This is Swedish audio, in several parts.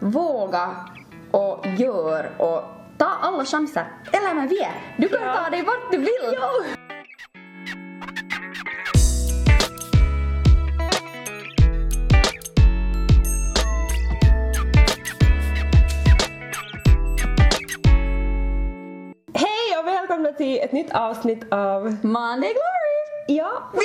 våga och gör och ta alla chanser. Eller men vi är. Du kan Ja. ta dig vart du vill. Hej och välkomna till ett nytt avsnitt av... Monday Glory! Ja, Vi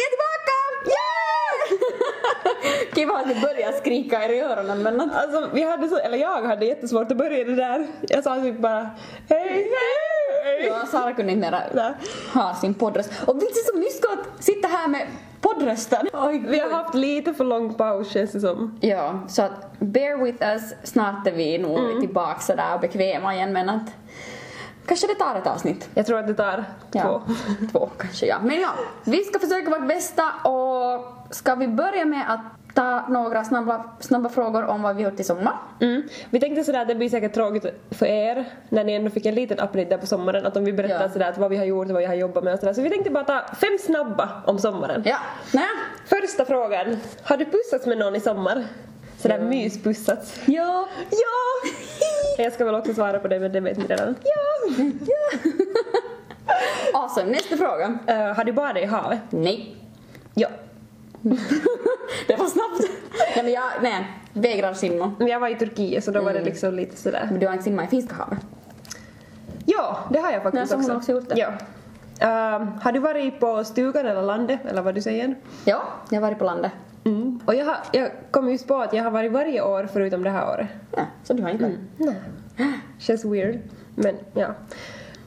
är tillbaka! Yeah! Kiva att vi börjar skrika er i öronen men att... alltså vi hade så, eller jag hade jättesvårt att börja det där. Jag sa typ bara hej, hej. Ja, Sara kunde inte mera ha sin poddröst. Och vi är så nyss att sitta här med poddrösten. Oj, Vi har haft lite för lång paus känns det som. Ja, så att bear with us. Snart är vi nog Mm. tillbaka sådär och bekväma igen men att kanske det tar ett avsnitt. Jag tror att det tar Ja, två. två kanske ja. Men ja, vi ska försöka vårt bästa och ska vi börja med att ta några snabba, snabba frågor om vad vi gjort i sommar? Mm. Vi tänkte sådär att det blir säkert tråkigt för er när ni ändå fick en liten update där på sommaren att om vi berättar Ja. sådär att vad vi har gjort och vad vi har jobbat med och sådär. Så vi tänkte bara ta fem snabba om sommaren. Ja, Naja. Första frågan. Har du pussats med någon i sommar? Sådär myspussats? Ja. Ja! Jag ska väl också svara på det men det vet ni redan. Ja! Awesome, nästa fråga. Eh, har du badat i havet? Nej. Ja. Det var snabbt. nej men jag, nej, vägrar simma. Men Jag var i Turkiet så då var det Mm. liksom lite sådär. Men du har inte simmat i Finska havet? Ja, det har jag faktiskt Nej, så hon också. har också gjort det. Ja. Eh, har du varit på stugan eller landet eller vad du säger? Ja, jag har varit på landet. Mm. Och jag, har, jag kom just på att jag har varit varje år förutom det här året. Ja, så du har inte varit? Nej. Känns weird. Men ja.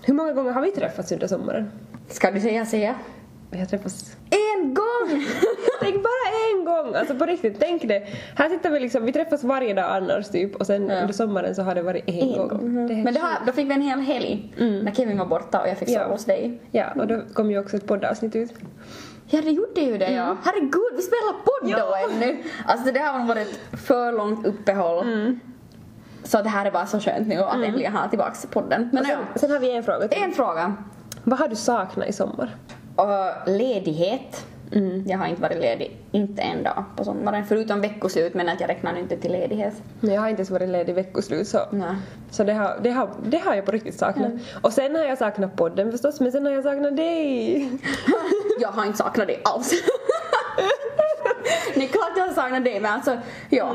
Hur många gånger har vi träffats under sommaren? Ska du säga säga? Vi har träffats En gång! Tänk bara en gång! Alltså på riktigt, tänk det. Här sitter vi liksom, vi träffas varje dag annars typ och sen Ja. under sommaren så har det varit en, En gång. gång. Det Men det har, då fick vi en hel helg när Kevin var borta och jag fick Ja. sova hos dig. Ja, och då kom ju också ett poddavsnitt ut. Ja, det gjorde ju det ja. Herregud, vi spelar podd då Ja. ännu. Alltså det har varit ett för långt uppehåll. Så det här är bara så skönt nu att äntligen ha tillbaks podden. Men Och sen, ja, sen har vi en fråga till. en fråga. Vad har du saknat i sommar? Och ledighet. Jag har inte varit ledig, inte en dag på sommaren. Förutom veckoslut, men att jag räknar inte till ledighet. Men jag har inte ens varit ledig veckoslut så, Nej. så det, har, det, har, det har jag på riktigt saknat. Och sen har jag saknat podden förstås, men sen har jag saknat dig. Jag har inte saknat dig alls. Det är klart jag har saknat dig men alltså, ja.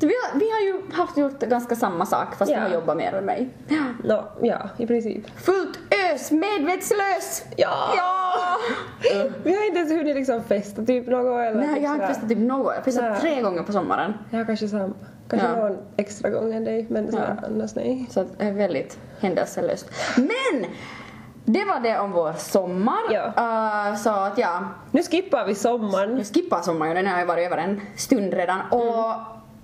Vi, har, vi har ju haft gjort ganska samma sak fast Ja. du har jobbat mer än mig. Nå, ja, i princip. Fullt ös, medvetslös! Ja! Ja! Vi har inte ens hunnit liksom festa typ något eller Nej jag har inte festat typ något, jag har festat tre gånger på sommaren. Jag har kanske samma. Kanske Ja. någon extra gång än dig, men sådär, Ja. annars nej. Så det är väldigt händelselöst. Men! Det var det om vår sommar. Ja. Uh, så att ja, Nu skippar vi sommaren. nu skippar sommaren den har ju varit över en stund redan och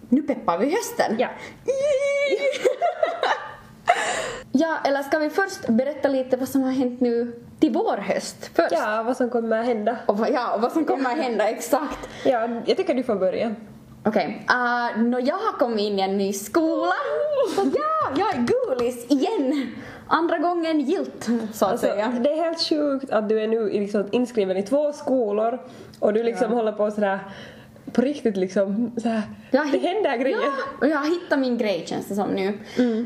nu peppar vi hösten. Mm. Ja. Ja, eller ska vi först berätta lite vad som har hänt nu till vår höst först? Ja, vad som kommer att hända. Och vad, ja, och vad som kommer att hända exakt. Ja, jag tycker du får börja. Okej, okay. uh, jag har kommit in i en ny skola. Så ja, jag är gulis igen. Andra gången gilt, så att Alltså, säga. det är helt sjukt att du är nu liksom inskriven i två skolor och du liksom håller på sådär på riktigt liksom såhär, Jag det händer grejer. Ja, och jag har hittat min grej känns det som nu.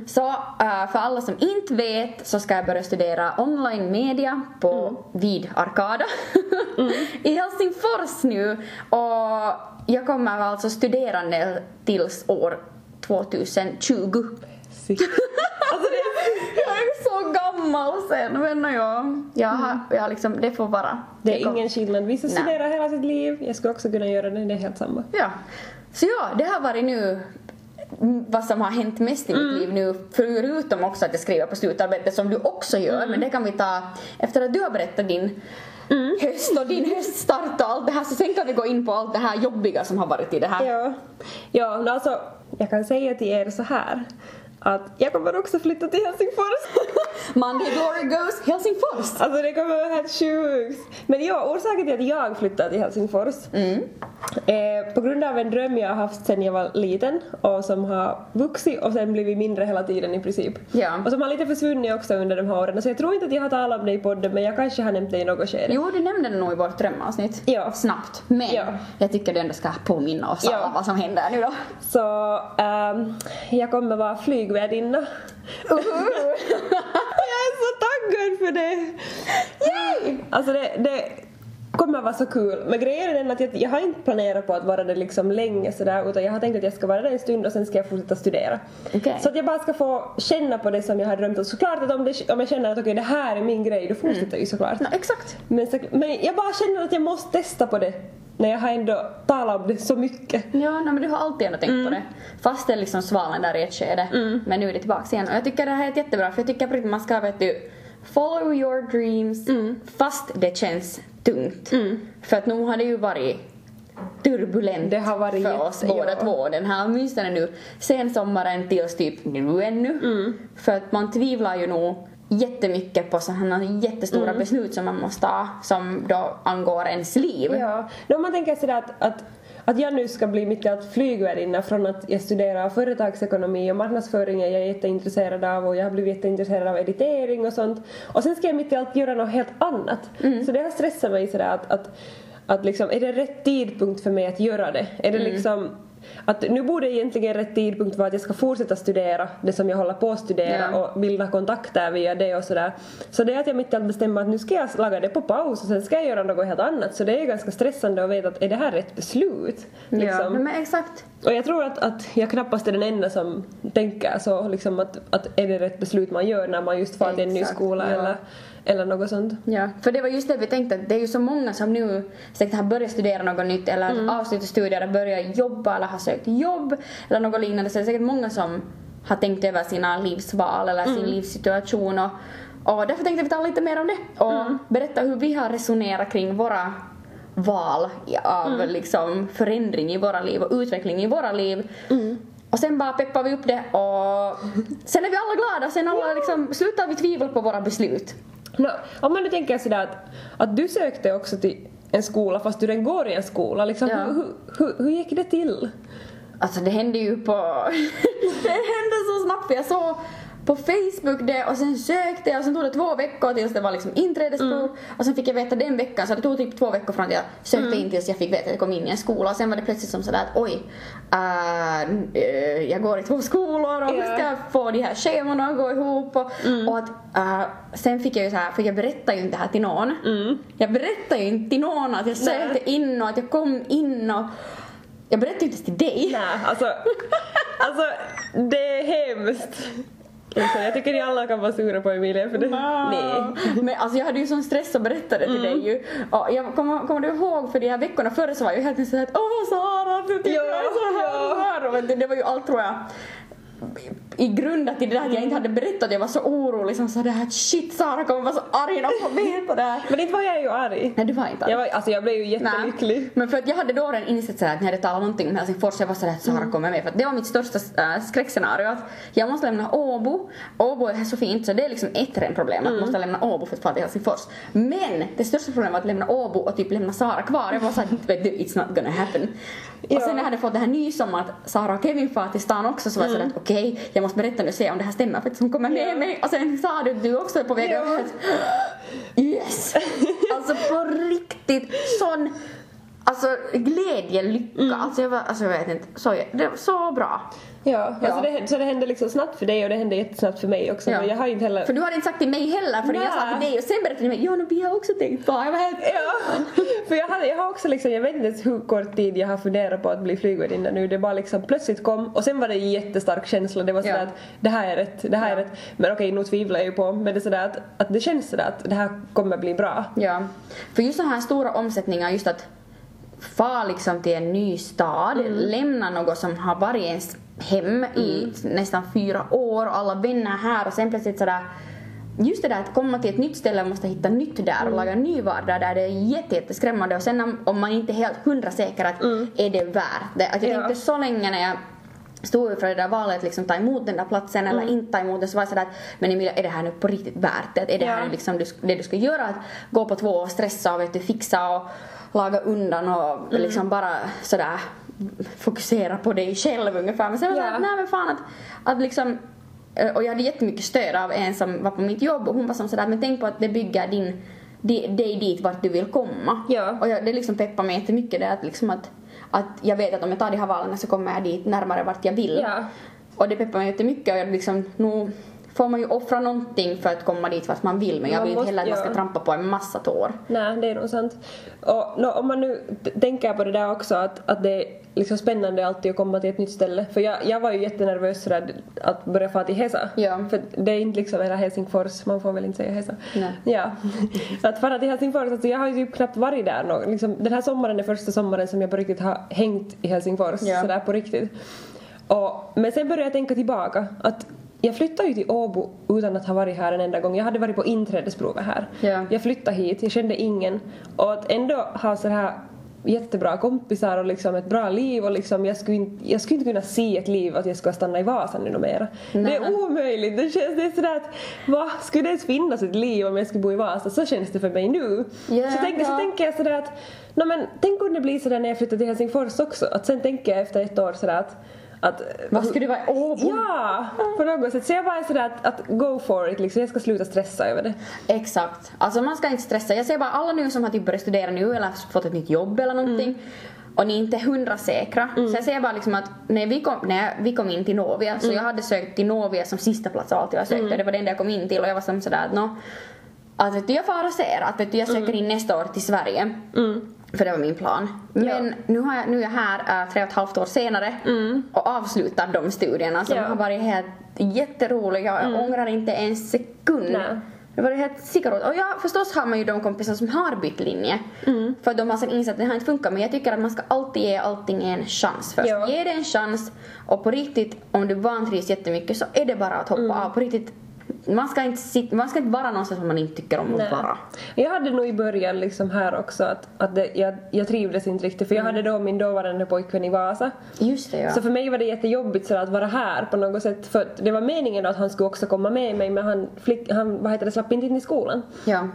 Så eh, för alla som inte vet så ska jag börja studera online media på vid Arkada i Helsingfors nu. Och jag kommer alltså studerande tills år 2020. Alltså, det är, Jag är så gammal sen men jag, jag, har, jag liksom, det får vara. det är Jag kom- ingen skillnad. Vissa studerar hela sitt liv, jag skulle också kunna göra det, det är helt samma. Ja. Så ja, det har varit nu mm, vad som har hänt mest i mitt liv nu, förutom också att jag skriver på slutarbetet som du också gör, men det kan vi ta efter att du har berättat din höst och din höststart och allt det här, så sen kan vi gå in på allt det här jobbiga som har varit i det här. Ja, ja alltså jag kan säga till er så här att jag kommer också flytta till Helsingfors. Monday Glory Goes Helsingfors! Alltså det kommer vara helt sjukt. Men ja, orsaken till att jag flyttade till Helsingfors Eh, på grund av en dröm jag har haft sedan jag var liten och som har vuxit och sen blivit mindre hela tiden i princip. Ja. Och som har lite försvunnit också under de här åren. Så jag tror inte att jag har talat om det i podden men jag kanske har nämnt det i något skede. Jo, du nämnde det nog i vårt drömavsnitt. Ja. Snabbt. Men Ja. jag tycker du ändå ska påminna oss Ja. alla vad som händer nu då. Så ehm, jag kommer vara flygvärdinna. jag är så taggad för det! Yay! Alltså det, det kommer vara så kul. Men grejen är den att jag, jag har inte planerat på att vara det liksom länge sådär utan jag har tänkt att jag ska vara där en stund och sen ska jag fortsätta studera. Okej. Så att jag bara ska få känna på det som jag har drömt om. Såklart att om, det, om jag känner att okej det här är min grej då fortsätter jag ju såklart. Ja, exakt. Men, så, men jag bara känner att jag måste testa på det när jag har ändå talat om det så mycket. Ja, nej, men du har alltid ändå tänkt Mm. på det. Fast det är liksom svalen där i ett skede. Men nu är det tillbaka igen. Och jag tycker det här är jättebra för jag tycker på riktigt man ska vet du follow your dreams Mm. fast det känns tungt. För att nu har det ju varit turbulent Det har varit för oss båda ja. två. Den här åtminstone nu sensommaren tills typ nu ännu. Mm. För att man tvivlar ju nog jättemycket på sådana jättestora Mm. beslut som man måste ta som då angår ens liv. Ja, om man tänker sådär att, att, att jag nu ska bli mitt i allt flygvärdinna från att jag studerar företagsekonomi och marknadsföring är jag jätteintresserad av och jag har blivit jätteintresserad av editering och sånt. Och sen ska jag mitt i allt göra något helt annat. Så det har stressat mig sådär att, att, att liksom, är det rätt tidpunkt för mig att göra det? Är det liksom att nu borde egentligen rätt tidpunkt vara att jag ska fortsätta studera det som jag håller på att studera Ja. och bilda kontakter via det och sådär. Så det är att jag mitt i allt bestämmer att nu ska jag laga det på paus och sen ska jag göra något helt annat. Så det är ganska stressande att veta att är det här rätt beslut? Ja, Liksom. men exakt. Och jag tror att, att jag knappast är den enda som tänker så liksom att, att är det rätt beslut man gör när man just far till en ny skola ja. eller, eller något sånt. Ja, för det var just det vi tänkte att det är ju så många som nu säkert har börjat studera något nytt eller Mm. avslutat studier och börjat jobba eller har sökt jobb eller något liknande så det är säkert många som har tänkt över sina livsval eller Mm. sin livssituation och, och därför tänkte vi tala lite mer om det och Mm. berätta hur vi har resonerat kring våra val av Mm. liksom förändring i våra liv och utveckling i våra liv. Mm. Och sen bara peppar vi upp det och sen är vi alla glada, sen alla liksom, slutar vi tvivla på våra beslut. Nå, om man nu tänker sådär att, att du sökte också till en skola fast du redan går i en skola, liksom, Ja. hur, hur, hur, hur gick det till? Alltså det hände ju på... det hände så snabbt för jag såg på Facebook det och sen sökte jag och sen tog det två veckor tills det var liksom inträdesprov och sen fick jag veta den veckan så det tog typ två veckor från att jag sökte in tills jag fick veta att jag kom in i en skola och sen var det plötsligt som sådär att oj, äh, äh, jag går i två skolor och hur ska Ja. jag få de här schemana att gå ihop och, och att äh, sen fick jag ju så här, för jag berättade ju inte det här till någon. Jag berättade ju inte till någon att jag sökte in och att jag kom in och jag berättade ju inte till dig. Nej, alltså, alltså det är hemskt. Liksom, jag tycker ni alla kan vara sura på Emilia för det. Nej. Men alltså jag hade ju sån stress att berätta det till dig ju. Och jag kommer, kommer du ihåg för de här veckorna före så var jag ju helt såhär att åh Sara, du tycker Ja, jag är så här, ja. du, det var ju allt tror jag i grunden till det där att jag inte hade berättat, jag var så orolig som så det här shit Sara kommer vara så arg när hon får veta det här. Men inte var jag ju arg. Nej du var inte arg. Jag, var, alltså jag blev ju jättelycklig. Nej, men för att jag hade då redan insett sådär att när jag hade talat någonting om Helsingfors, jag var sådär att Sara kommer med. För att det var mitt största äh, skräckscenario att jag måste lämna Åbo. Åbo är så fint så det är liksom ett rent problem att jag måste lämna Åbo för att fara till Helsingfors. Men det största problemet var att lämna Åbo och typ lämna Sara kvar. Jag var såhär, vet du, it's not gonna happen. Ja. Och sen när jag hade fått det här nys om att Sara och Kevin far till stan också så var jag sådär okej, jag måste berätta nu och se om det här stämmer för att hon kommer med Ja. mig. Och sen sa du du också är på väg Ja. Yes! Alltså på riktigt sån Alltså glädje, lycka, alltså jag var, alltså jag vet inte, så, det var så bra. Ja, Ja. Alltså det, så det hände liksom snabbt för dig och det hände jättesnabbt för mig också. Ja. Men jag har inte heller... För du hade inte sagt till mig heller för jag sa till dig och sen berättade du mig, ja vi har också tänkt på, helt... Ja, för jag, hade, jag har också liksom, jag vet inte ens hur kort tid jag har funderat på att bli flygvärdinna nu. Det bara liksom plötsligt kom och sen var det en jättestark känsla. Det var sådär Ja. att det här är rätt, det här är rätt. Men okej, nu tvivlar jag ju på. Men det är sådär att, att det känns sådär att det här kommer bli bra. Ja. För just så här stora omsättningar, just att fara liksom till en ny stad, lämna något som har varit ens hem i nästan fyra år och alla vänner här och sen plötsligt sådär Just det där att komma till ett nytt ställe och måste hitta nytt där och laga en ny vardag där det är jätte, jätteskrämmande och sen om- man inte är helt hundra säker att är det värt det. Att jag Ja. tänkte så länge när jag stod inför det där valet liksom ta emot den där platsen eller inte ta emot den så var jag sådär att men Emilia är det här nu på riktigt värt det? Är det här Ja. nu liksom du, det du ska göra? Att gå på två och stressa och vet du, fixa och laga undan och liksom bara sådär fokusera på dig själv ungefär. Men sen var jag Ja. såhär, nej men fan att, att liksom eh, och jag hade jättemycket stöd av en som var på mitt jobb och hon var som sådär, men tänk på att det bygger din, di- dig dit vart du vill komma. Ja. Och jag, det liksom peppar mig jättemycket det att liksom att, att jag vet att om jag tar de här valen så kommer jag dit närmare vart jag vill. Ja. Och det peppar mig jättemycket och jag liksom, nu får man ju offra någonting för att komma dit vart man vill men jag Man vill inte heller att man ska ja. trampa på en massa tår. Nej, det är nog sant. Och nå, om man nu tänker på det där också att, att det är liksom spännande alltid att komma till ett nytt ställe. För jag, jag var ju jättenervös sådär att börja fara till Hesa. Ja. För det är inte liksom, eller Helsingfors, man får väl inte säga Hesa. Nej. Ja. att fara till Helsingfors, alltså jag har ju typ knappt varit där nå, liksom, Den här sommaren är första sommaren som jag på riktigt har hängt i Helsingfors, Ja. sådär på riktigt. Och, men sen började jag tänka tillbaka att jag flyttade ju till Åbo utan att ha varit här en enda gång. Jag hade varit på inträdesprovet här. Ja. Jag flyttade hit, jag kände ingen. Och att ändå ha så här jättebra kompisar och liksom ett bra liv och liksom jag skulle inte, jag skulle inte kunna se ett liv att jag ska stanna i Vasa nu mera. Det är omöjligt. Det känns det är sådär att vad skulle det ens finnas ett liv om jag skulle bo i Vasa? Så känns det för mig nu. Ja, så, tänker, så ja. tänker jag sådär att no, men, tänk om det blir sådär när jag flyttar till Helsingfors också. Att sen tänker jag efter ett år sådär att att, Vad skulle det vara i Åbo? Ja, på något sätt. Så jag bara är sådär att, att go for it liksom. Jag ska sluta stressa över det. Exakt. Alltså man ska inte stressa. Jag ser bara alla nu som har typ börjat studera nu eller fått ett nytt jobb eller någonting. Och ni är inte hundra säkra. Så jag säger bara liksom att när vi kom, när vi kom in till Novia, så jag hade sökt till Novia som sista plats av allt jag sökte. Det var det enda jag kom in till och jag var som sådär att nå, att vet du, jag får ser att vet du, jag söker in nästa år till Sverige. För det var min plan. Men nu, har jag, nu är jag här äh, tre och ett halvt år senare och avslutar de studierna som Ja. har varit helt jätteroliga. Jag ångrar inte en sekund. Nej. Det var helt sikarot. Och ja, förstås har man ju de kompisar som har bytt linje. För att de har sen insett att det här inte funkar. Men jag tycker att man ska alltid ge allting en chans först. Ja. Ge det en chans och på riktigt, om du vantrivs jättemycket så är det bara att hoppa av. På riktigt, man ska inte, sitta, man ska inte vara någonstans som man inte tycker om att vara. Jag hade nog i början liksom här också att, att det, jag, jag trivdes inte riktigt för jag hade då min dåvarande pojkvän i Vasa. Just det ja. Så för mig var det jättejobbigt så att vara här på något sätt för det var meningen att han skulle också komma med mig men han, flick, han vad heter det, slapp inte in i skolan. ja.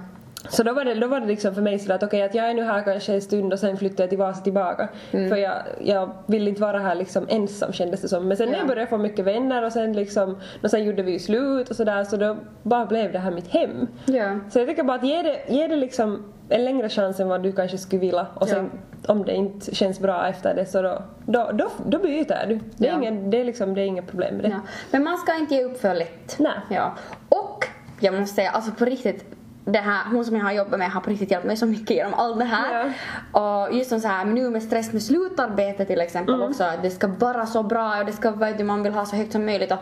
Så då var det, då var det liksom för mig så att okej att jag är nu här kanske en stund och sen flyttar jag till Vasa tillbaka. För jag, jag vill inte vara här liksom ensam kändes det som. Men sen när Ja. jag började få mycket vänner och sen liksom, och sen gjorde vi ju slut och sådär så då bara blev det här mitt hem. Ja. Så jag tycker bara att ge det, ge det liksom en längre chans än vad du kanske skulle vilja och sen om det inte känns bra efter det så då, då, då, då byter du. Det är, Ja. ingen, det är liksom, det är inget problem med det. Ja. Men man ska inte ge upp för lätt. Nej. Ja. Och jag måste säga, alltså på riktigt, det här, hon som jag har jobbat med har på riktigt hjälpt mig så mycket genom allt det här. Och just som så här, nu med stress med slutarbete till exempel Mm. också, det ska vara så bra och det ska vara, man vill ha så högt som möjligt. Och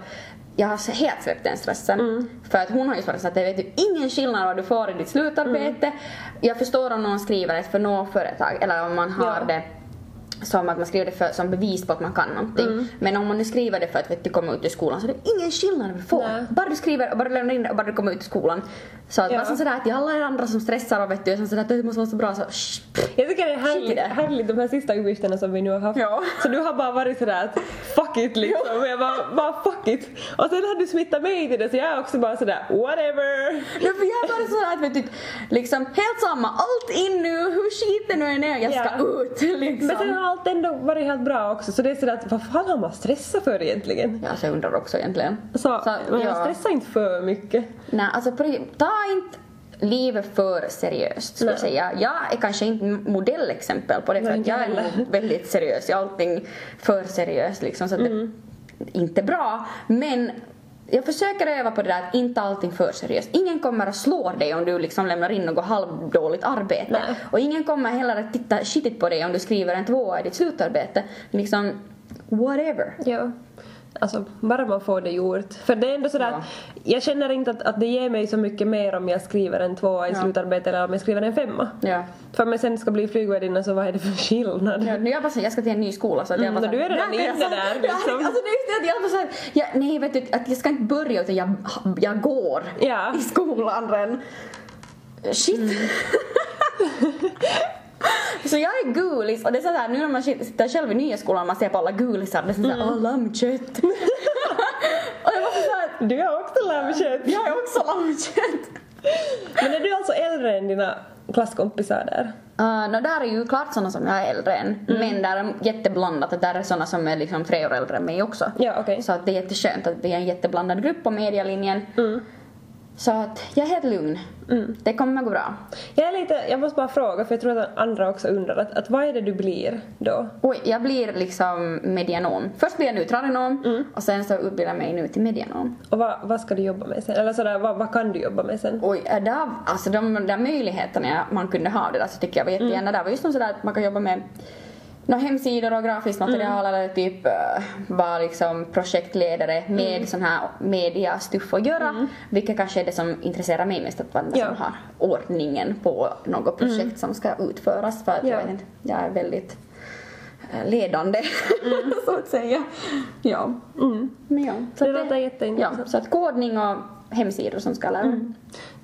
jag har helt släppt den stressen. Mm. För att hon har ju sagt att det vet du ingen skillnad vad du får i ditt slutarbete. Mm. Jag förstår om någon skriver ett för något företag eller om man har Ja. det som att man skriver det för, som bevis på att man kan någonting. Mm. Men om man nu skriver det för att vet, du kommer ut i skolan så det är ingen skillnad vi får. Nej. Bara du skriver och bara du lämnar in det och bara du kommer ut i skolan. Så att Ja. bara sådär att till alla er andra som stressar och vet du, som sådär att det måste vara så bra så shh, Jag tycker det är härligt, det. härligt de här sista uppgifterna som vi nu har haft. Ja. Så du har bara varit sådär att fuck it liksom. Jag bara, bara fuck it. Och sen har du smittat mig till det så jag är också bara sådär whatever. Ja, för jag är bara sådär att vet du, liksom helt samma, allt in nu, hur skit det nu än är, jag ska Ja. ut liksom. Allt ändå varit helt bra också så det är sådär att vad fan har man stressat för egentligen? Ja, så jag undrar också egentligen. Så, men jag ja. stressar inte för mycket. Nej, alltså ta inte livet för seriöst skulle jag säga. Jag är kanske inte modellexempel på det för Nej, att jag är väldigt seriös i allting för seriöst liksom så att Mm. det inte är bra. Men jag försöker öva på det där att inte allting för seriöst. Ingen kommer att slå dig om du liksom lämnar in något halvdåligt arbete. Nej. Och ingen kommer heller att titta skitigt på dig om du skriver en tvåa i ditt slutarbete. Liksom, whatever. Ja. Alltså bara man får det gjort. För det är ändå sådär Ja. att jag känner inte att, att det ger mig så mycket mer om jag skriver en tvåa i Ja. slutarbetet eller om jag skriver en femma. Ja. För om jag sen ska bli flygvärdinna så vad är det för skillnad? Ja, nu jag bara jag ska till en ny skola så att jag Mm, bara men du är redan "Nej, inne där, liksom." alltså det är just det att jag bara så här, jag, nej vet du, att jag ska inte börja utan jag, jag går Ja. i skolan redan. Shit. Så jag är gulis och det är så här nu när man sitter själv i nya skolan och man ser på alla gulisar, det är såhär mm. lammkött. och jag var så här, Du har också lammkött. jag är också lammkött. Men är du alltså äldre än dina klasskompisar där? Uh, no, där är ju klart såna som jag är äldre än. Mm. Men där är jätteblandat. Att där är såna som är liksom tre år äldre än mig också. Ja, okej. Så att det är jätteskönt att vi är en jätteblandad grupp på medialinjen. Mm. Så att jag är helt lugn. Det kommer gå bra. Jag är lite, jag måste bara fråga för jag tror att andra också undrar att, att vad är det du blir då? Oj, jag blir liksom medianom. Först blir jag nutradenom Mm. och sen så utbildar jag mig nu till medianom. Och vad, vad ska du jobba med sen? Eller sådär, vad, vad kan du jobba med sen? Oj, är där, alltså de där möjligheterna man kunde ha det där så tycker jag var jättegärna där var just sådär att man kan jobba med några hemsidor och grafiskt material eller typ uh, vara liksom projektledare med sån här mediastuff att göra. Vilket kanske är det som intresserar mig mest, att vara Ja. som har ordningen på något projekt som ska utföras. För att Ja. jag, jag är väldigt eh, ledande, så att säga. Ja. Men ja. Så Det låter ja, jätteintressant. så att kodning och hemsidor som ska lära.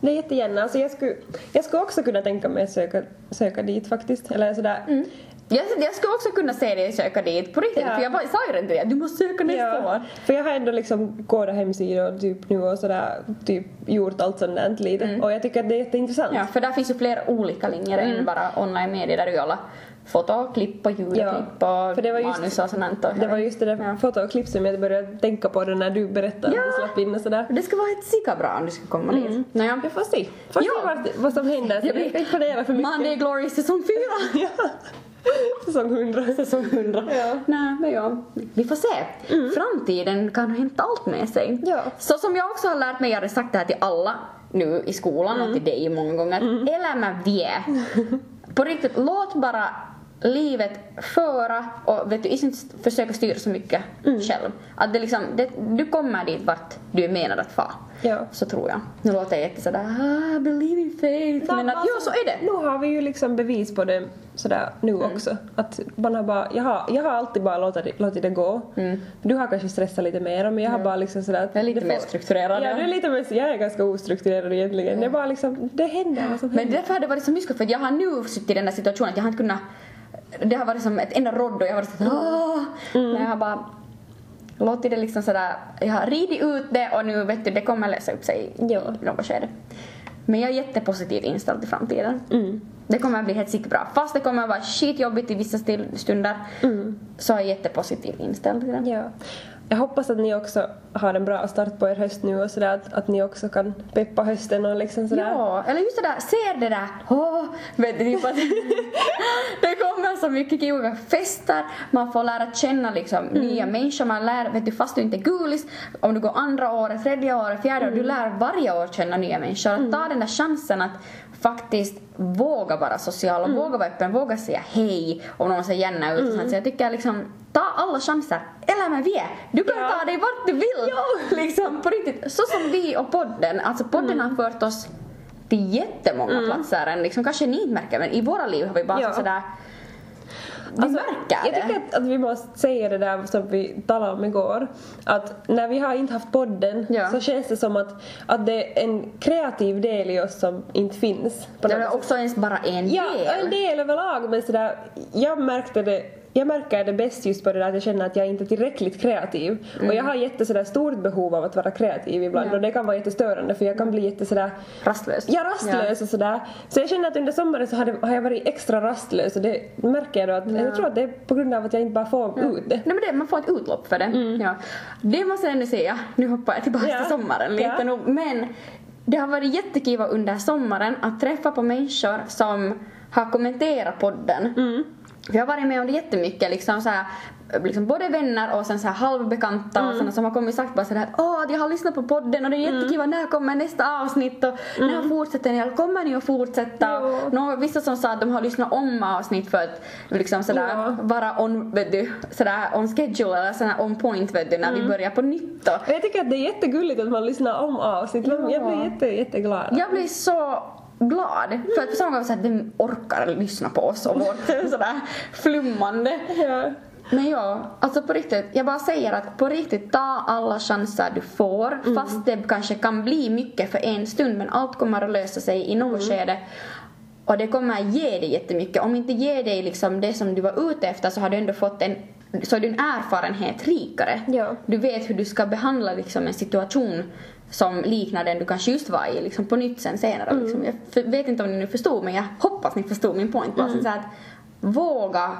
Det är jättegärna. Alltså jag, skulle, jag skulle också kunna tänka mig att söka, söka dit faktiskt. Eller sådär. Jag, jag skulle också kunna se dig söka dit på riktigt, Ja. för jag bara, sa ju redan till dig att du måste söka nästa år. För jag har ändå liksom kodat hemsidor typ nu och sådär, typ gjort allt sånt där lite. Och jag tycker att det är jätteintressant. Ja, för där finns ju flera olika linjer än bara online media där du alla foto, klipp och ljudklipp och för det var just- manus och sånt. Och Det var just det där Ja. foto och klipp som jag började tänka på det när du berättade Ja. att du slapp in och sådär. Det ska vara ett sika bra om du ska komma dit. Naja. Vi får se. Får Ja. se vad, vad som händer. Så vi ska inte planera för mycket. Monday Glory säsong 4! Ja. Säsong 100. Säsong 100. Ja. Nej, men ja. Vi får se. Framtiden kan hämta allt med sig. Ja. Så som jag också har lärt mig, jag har sagt det här till alla nu i skolan och till dig många gånger, att elämä vie. På riktigt, låt bara livet föra och vet du, inte försöka styra så mycket själv. Att det liksom, det, du kommer dit vart du är menad att få. Ja. Så tror jag. Nu låter jag jätte sådär, ah, believe in faith. Men att, jo, så är det. Nu har vi ju liksom bevis på det sådär nu Mm. också. Att man har bara, jag har, jag har alltid bara låtit, låtit det gå. Du har kanske stressat lite mer men jag har bara liksom sådär att Jag är lite mer strukturerad, Ja, ja. du är lite mer, jag är ganska ostrukturerad egentligen. Det är bara liksom, det händer vad som Men händer. därför har det varit så mycket för jag har nu suttit i den där situationen att jag har inte kunnat det har varit som ett enda rodd och jag har varit såhär Åh! Men jag har bara låtit det liksom sådär, jag har ridit ut det och nu vet du det kommer lösa upp sig Ja. i något skede. Men jag är jättepositivt inställd till framtiden. Mm. Det kommer att bli helt säkert bra. Fast det kommer att vara skitjobbigt i vissa stunder så är jag jättepositivt inställd till det. Ja. Jag hoppas att ni också har en bra start på er höst nu och sådär att, att ni också kan peppa hösten och liksom sådär. Ja, eller just det där, ser det där, åh, vet du, typ att det kommer så mycket kiviga fester, man får lära känna liksom nya människor, man lär, vet du, fast du inte är gulis, om du går andra året, tredje året, fjärde året, du lär varje år känna nya människor. Att ta den där chansen att faktiskt våga vara social och våga vara öppen, våga säga hej om någon ser gärna ut sånt. Så jag tycker liksom, ta alla chanser, eller med vi är. Du kan Ja. ta dig vart du vill. Liksom på riktigt. Så som vi och podden, alltså podden har fört oss till jättemånga platser än liksom, kanske ni inte märker men i våra liv har vi bara Ja. sådär vi Alltså, märker jag det. tycker att, att vi måste säga det där som vi talade om igår. Att när vi har inte haft podden Ja. så känns det som att, att det är en kreativ del i oss som inte finns. På det är också ens bara en Ja, del. en del överlag men sådär, jag märkte det jag märker det bäst just på det där att jag känner att jag inte är tillräckligt kreativ. Och jag har jätte sådär stort behov av att vara kreativ ibland Mm. Ja. och det kan vara jättestörande för jag kan bli jätte sådär Rastlös. Ja, rastlös och sådär. Så jag känner att under sommaren så har, det, har jag varit extra rastlös och det märker jag då att jag tror att det är på grund av att jag inte bara får ut det. Nej men det, man får ett utlopp för det. Ja. Det måste jag ändå säga, nu hoppar jag tillbaka Ja. till sommaren lite Ja. nog, men det har varit jättekul under sommaren att träffa på människor som har kommenterat podden. För jag har varit med om det jättemycket, liksom så här, liksom både vänner och sen så här halvbekanta och sådana som har kommit och sagt bara sådär att åh, jag har lyssnat på podden och det är jättekul, när kommer nästa avsnitt och när fortsätter ni, kommer ni att fortsätta? Ja. Nå, vissa som sa att de har lyssnat om avsnitt för att liksom sådär Ja. vara on, vet du, sådär on schedule eller sådär on point vet du, när vi börjar på nytt. Och jag tycker att det är jättegulligt att man lyssnar om avsnitt. Jag blir jätte, jätteglad. Jag blir så glad för att på samma gång såhär, vem orkar lyssna på oss och vårt sådär flummande. Ja. Men ja, alltså på riktigt, jag bara säger att på riktigt ta alla chanser du får fast det kanske kan bli mycket för en stund men allt kommer att lösa sig i något skede och det kommer ge dig jättemycket. Om inte ge dig liksom det som du var ute efter så har du ändå fått en så är din erfarenhet rikare. Ja. Du vet hur du ska behandla liksom en situation som liknar den du kanske just var i liksom på nytt sen senare. Mm. Liksom. Jag vet inte om ni nu förstod men jag hoppas ni förstod min point. Bara Mm. så att våga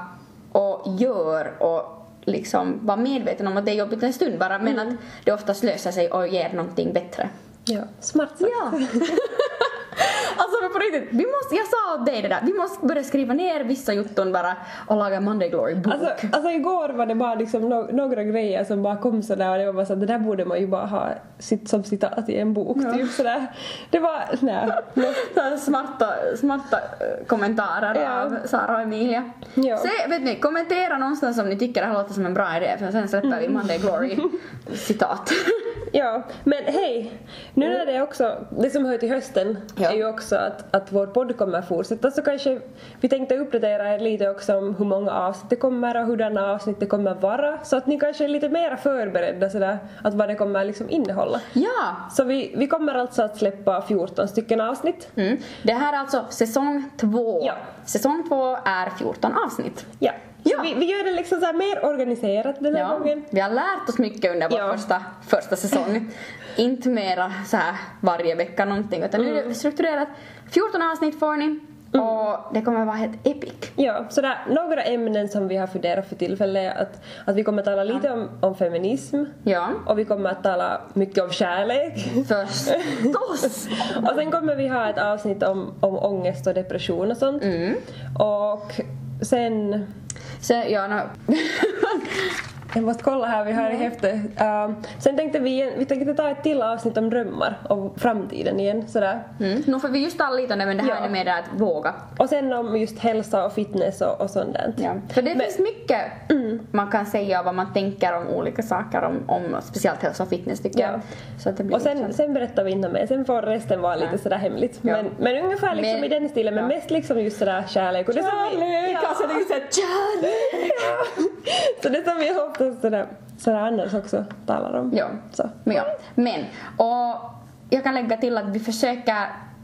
och gör och liksom vara medveten om att det är jobbigt en stund bara men Mm. att det oftast löser sig och ger någonting bättre. Ja, smart sagt. Ja. på riktigt, vi måste, jag sa åt dig det där, vi måste börja skriva ner vissa jutton bara och laga Monday Glory bok. Alltså, alltså igår var det bara liksom no några grejer som bara kom sådär och det var bara så att det där borde man ju bara ha sitt, som citat i en bok Ja. typ sådär. Det var, nej. Här smarta, smarta eh, kommentarer Ja. av Sara och Emilia. Ja. Så vet ni, kommentera någonstans om ni tycker det här låter som en bra idé för sen släpper Mm. vi Monday Glory citat. Ja, men hej! Nu när det är också, det som hör till hösten Ja. är ju också att, att vår podd kommer fortsätta så kanske vi tänkte uppdatera er lite också om hur många avsnitt det kommer och hurdana avsnitt det kommer vara så att ni kanske är lite mer förberedda sådär att vad det kommer liksom innehålla. ja! Så vi, vi kommer alltså att släppa 14 stycken avsnitt. Mm. Det här är alltså säsong två. Ja. Säsong två är 14 avsnitt. Ja. Ja. Vi, vi gör det liksom så mer organiserat den här Ja, gången. vi har lärt oss mycket under vår Ja. första, första säsong. Inte mera så här varje vecka någonting utan nu är Mm. det strukturerat. 14 avsnitt får ni och det kommer vara helt epic. Ja, så där, några ämnen som vi har funderat för tillfället är att, att vi kommer att tala lite om, om feminism Ja. och vi kommer att tala mycket om kärlek. Förstås! och sen kommer vi ha ett avsnitt om, om ångest och depression och sånt. Mm. Och sen... Så, ja, no. Jag måste kolla här, vi har i häftet. Uh, sen tänkte vi, vi tänkte ta ett till avsnitt om drömmar och framtiden igen sådär. mm. Nu får vi just tala lite om det men det här Ja. är mer att våga. Och sen om just hälsa och fitness och, och sånt där. Ja. För det Men- finns mycket man kan säga vad man tänker om olika saker om, om speciellt hälsa och fitness tycker Ja. jag. Så att det blir Och sen, sen berättar vi inte mer, sen får resten vara lite sådär hemligt. Ja. Men, men ungefär liksom Men- i den stilen, men mest liksom just sådär kärlek. Och det som vi, Kärlek! ja. Alltså det är ju såhär kärlek! Så det som vi oftast sådär, sådär annars också talar om. Ja. Så. Men, ja. Men, och jag kan lägga till att vi försöker,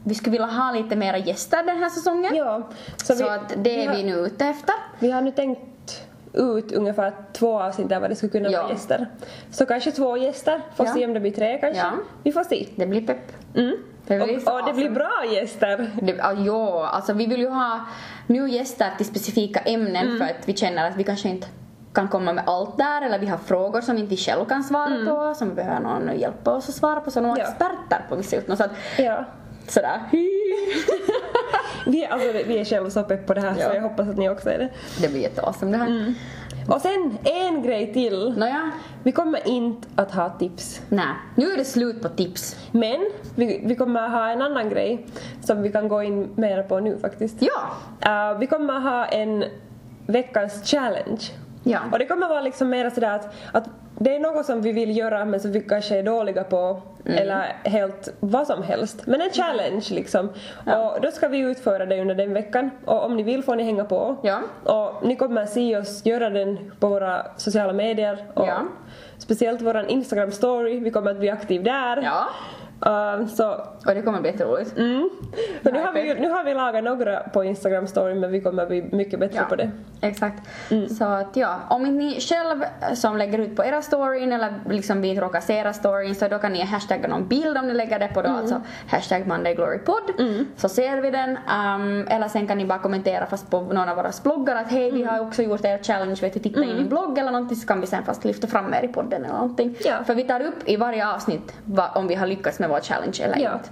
vi skulle vilja ha lite mera gäster den här säsongen. Ja, Så, så, vi, att det är har, vi nu ute efter. vi har nu tänkt ut ungefär två avsnitt där det skulle kunna Ja. vara gäster. Så kanske två gäster, får Ja. se om det blir tre kanske. Ja. Vi får se. Det blir pepp. Mm. Det blir så och, och det blir bra gäster. Det, ja, ja, alltså vi vill ju ha nu gäster till specifika ämnen Mm. för att vi känner att vi kanske inte kan komma med allt där eller vi har frågor som inte vi själv kan svara på som vi behöver någon hjälpa oss att svara på så några Mm. Ja. experter på vissa utgång så att Ja. sådär Vi, är- alltså, vi är själva så pepp på det här Ja. så jag hoppas att ni också är det. det blir jätteawesome det här. Mm. Och sen en grej till. Nåja, Vi kommer inte att ha tips. nej, nu är det slut på tips. Men vi, vi kommer att ha en annan grej som vi kan gå in mer på nu faktiskt. Ja, Uh, vi kommer att ha en veckans challenge. Ja. Och det kommer vara liksom mer sådär att, att det är något som vi vill göra men som vi kanske är dåliga på Mm. eller helt vad som helst. Men en challenge liksom. Ja. Och då ska vi utföra det under den veckan och om ni vill får ni hänga på. Ja. Och ni kommer att se oss göra den på våra sociala medier och Ja. speciellt våran Instagram story, vi kommer att bli aktiv där. ja. Uh, så Och det kommer bli jätteroligt. Mm. Så nu, har vi, nu har vi lagat några på Instagram story men vi kommer bli mycket bättre Ja, på det. exakt. Mm. Så att ja, om inte ni själv som lägger ut på era storyn eller liksom vi råkar se era storyn så då kan ni hashtagga någon bild om ni lägger det på då, Mm. alltså hashtag mondayglorypod så ser vi den. Um, eller sen kan ni bara kommentera fast på någon av våra bloggar att hej Mm. vi har också gjort er challenge, vet du, titta in i min blogg eller någonting så kan vi sen fast lyfta fram er i podden eller någonting. Ja. För vi tar upp i varje avsnitt va, om vi har lyckats med vår challenge eller Ja. inte.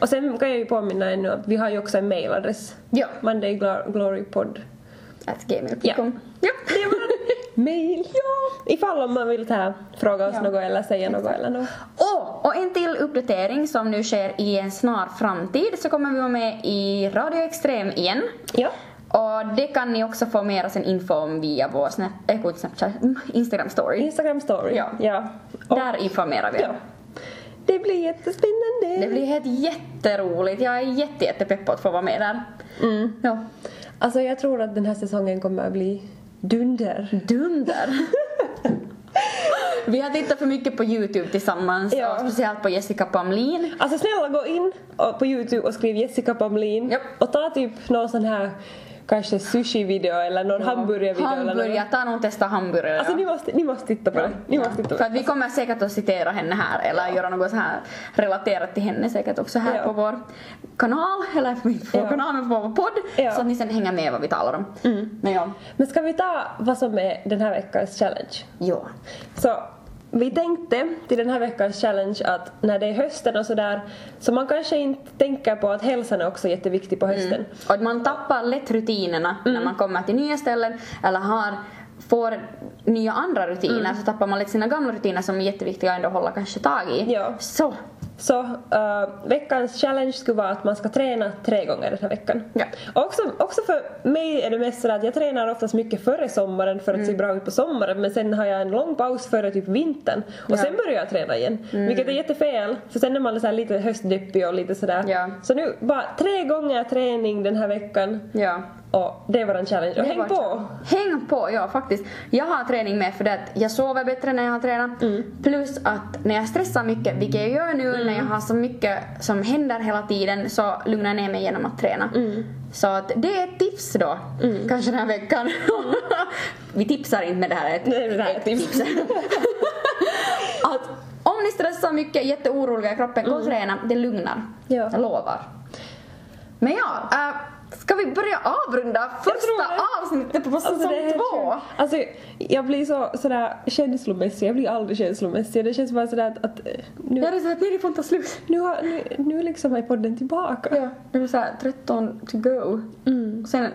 Och sen kan jag ju påminna ännu att vi har ju också en mailadress. Ja. Mondayglorypod. At gmail.com. Ja. ja. Det är vår mail. Ja. Ifall om man vill ta, här, fråga oss Ja. något eller säga något eller något. Och, och en till uppdatering som nu sker i en snar framtid så kommer vi vara med i Radio Extrem igen. Ja. Och det kan ni också få mera sen info om via vår snap, äh, Instagram story. Instagram story. Ja. ja. Och, Där informerar vi. ja. Det blir jättespännande. Det blir helt jätteroligt. Jag är jätte, jättepepp på att få vara med där. Mm. Ja. Alltså jag tror att den här säsongen kommer att bli dunder. Dunder! vi har tittat för mycket på Youtube tillsammans Ja. och speciellt på Jessica Pamlin. Alltså snälla gå in på Youtube och skriv Jessica Pamlin Japp. och ta typ någon sån här kanske sushi-video eller någon hamburgervideo eller Hamburgare, ta nog testa hamburgare. Alltså ni måste, ni måste titta på det. Ni måste titta på För det. att vi kommer säkert att citera henne här eller göra något så här relaterat till henne säkert också här Ja. på vår kanal, eller på vår Ja. kanal men på vår podd. Ja. Mm. Så att ni sen hänger med vad vi talar om. Men ja, Men ska vi ta vad som är den här veckans challenge? ja. Så vi tänkte till den här veckans challenge att när det är hösten och sådär så man kanske inte tänker på att hälsan är också jätteviktig på hösten. Och att man tappar lätt rutinerna Mm. när man kommer till nya ställen eller har, får nya andra rutiner Mm. så tappar man lätt sina gamla rutiner som är jätteviktiga ändå att hålla kanske tag i. Ja. Så, Så uh, veckans challenge skulle vara att man ska träna tre gånger den här veckan. Ja. Och också, också för mig är det mest så att jag tränar oftast mycket före sommaren för att Mm. se bra ut på sommaren men sen har jag en lång paus före typ vintern och Ja. sen börjar jag träna igen. Vilket är jättefel för sen är man så lite höstdeppig och lite sådär. Ja. Så nu bara tre gånger träning den här veckan ja. Och det var en challenge. Och häng på! Häng på, ja faktiskt. Jag har träning med för det att jag sover bättre när jag har tränat. Mm. Plus att när jag stressar mycket, vilket jag gör nu när jag har så mycket som händer hela tiden, så lugnar jag ner mig genom att träna. Mm. Så att det är ett tips då, kanske den här veckan. Vi tipsar inte med det här, är ett, Nej, det här är ett tips. att om ni stressar mycket, jätteoroliga i kroppen, gå och träna, det lugnar. Mm. Ja. Jag lovar. Men ja, äh, ska vi börja avrunda första avsnittet på säsong Alltså, är helt två? Alltså jag blir så sådär känslomässig, jag blir aldrig känslomässig. Det känns bara sådär att, att eh, nu, Jag hade sagt nej, det får inte slut. nu, har, nu, nu liksom är podden tillbaka. Ja, det är såhär 13 to go. Mm. Sen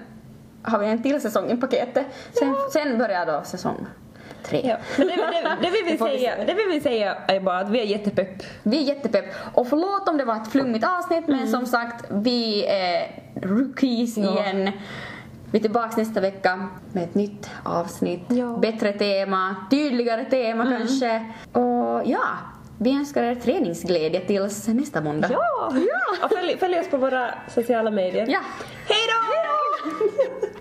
har vi en till säsong i paketet. Sen, sen börjar då säsong tre. Ja. Men det, det, det, vi vill vi säga, det vi vill säga är bara att vi är jättepepp. Vi är jättepepp. Och förlåt om det var ett flummigt avsnitt men som sagt, vi är rookies Ja. igen. Vi är tillbaka nästa vecka med ett nytt avsnitt. Ja. Bättre tema, tydligare tema kanske. Och ja, vi önskar er träningsglädje tills nästa måndag. Ja! Och följ, följ oss på våra sociala medier. Ja. Hej då!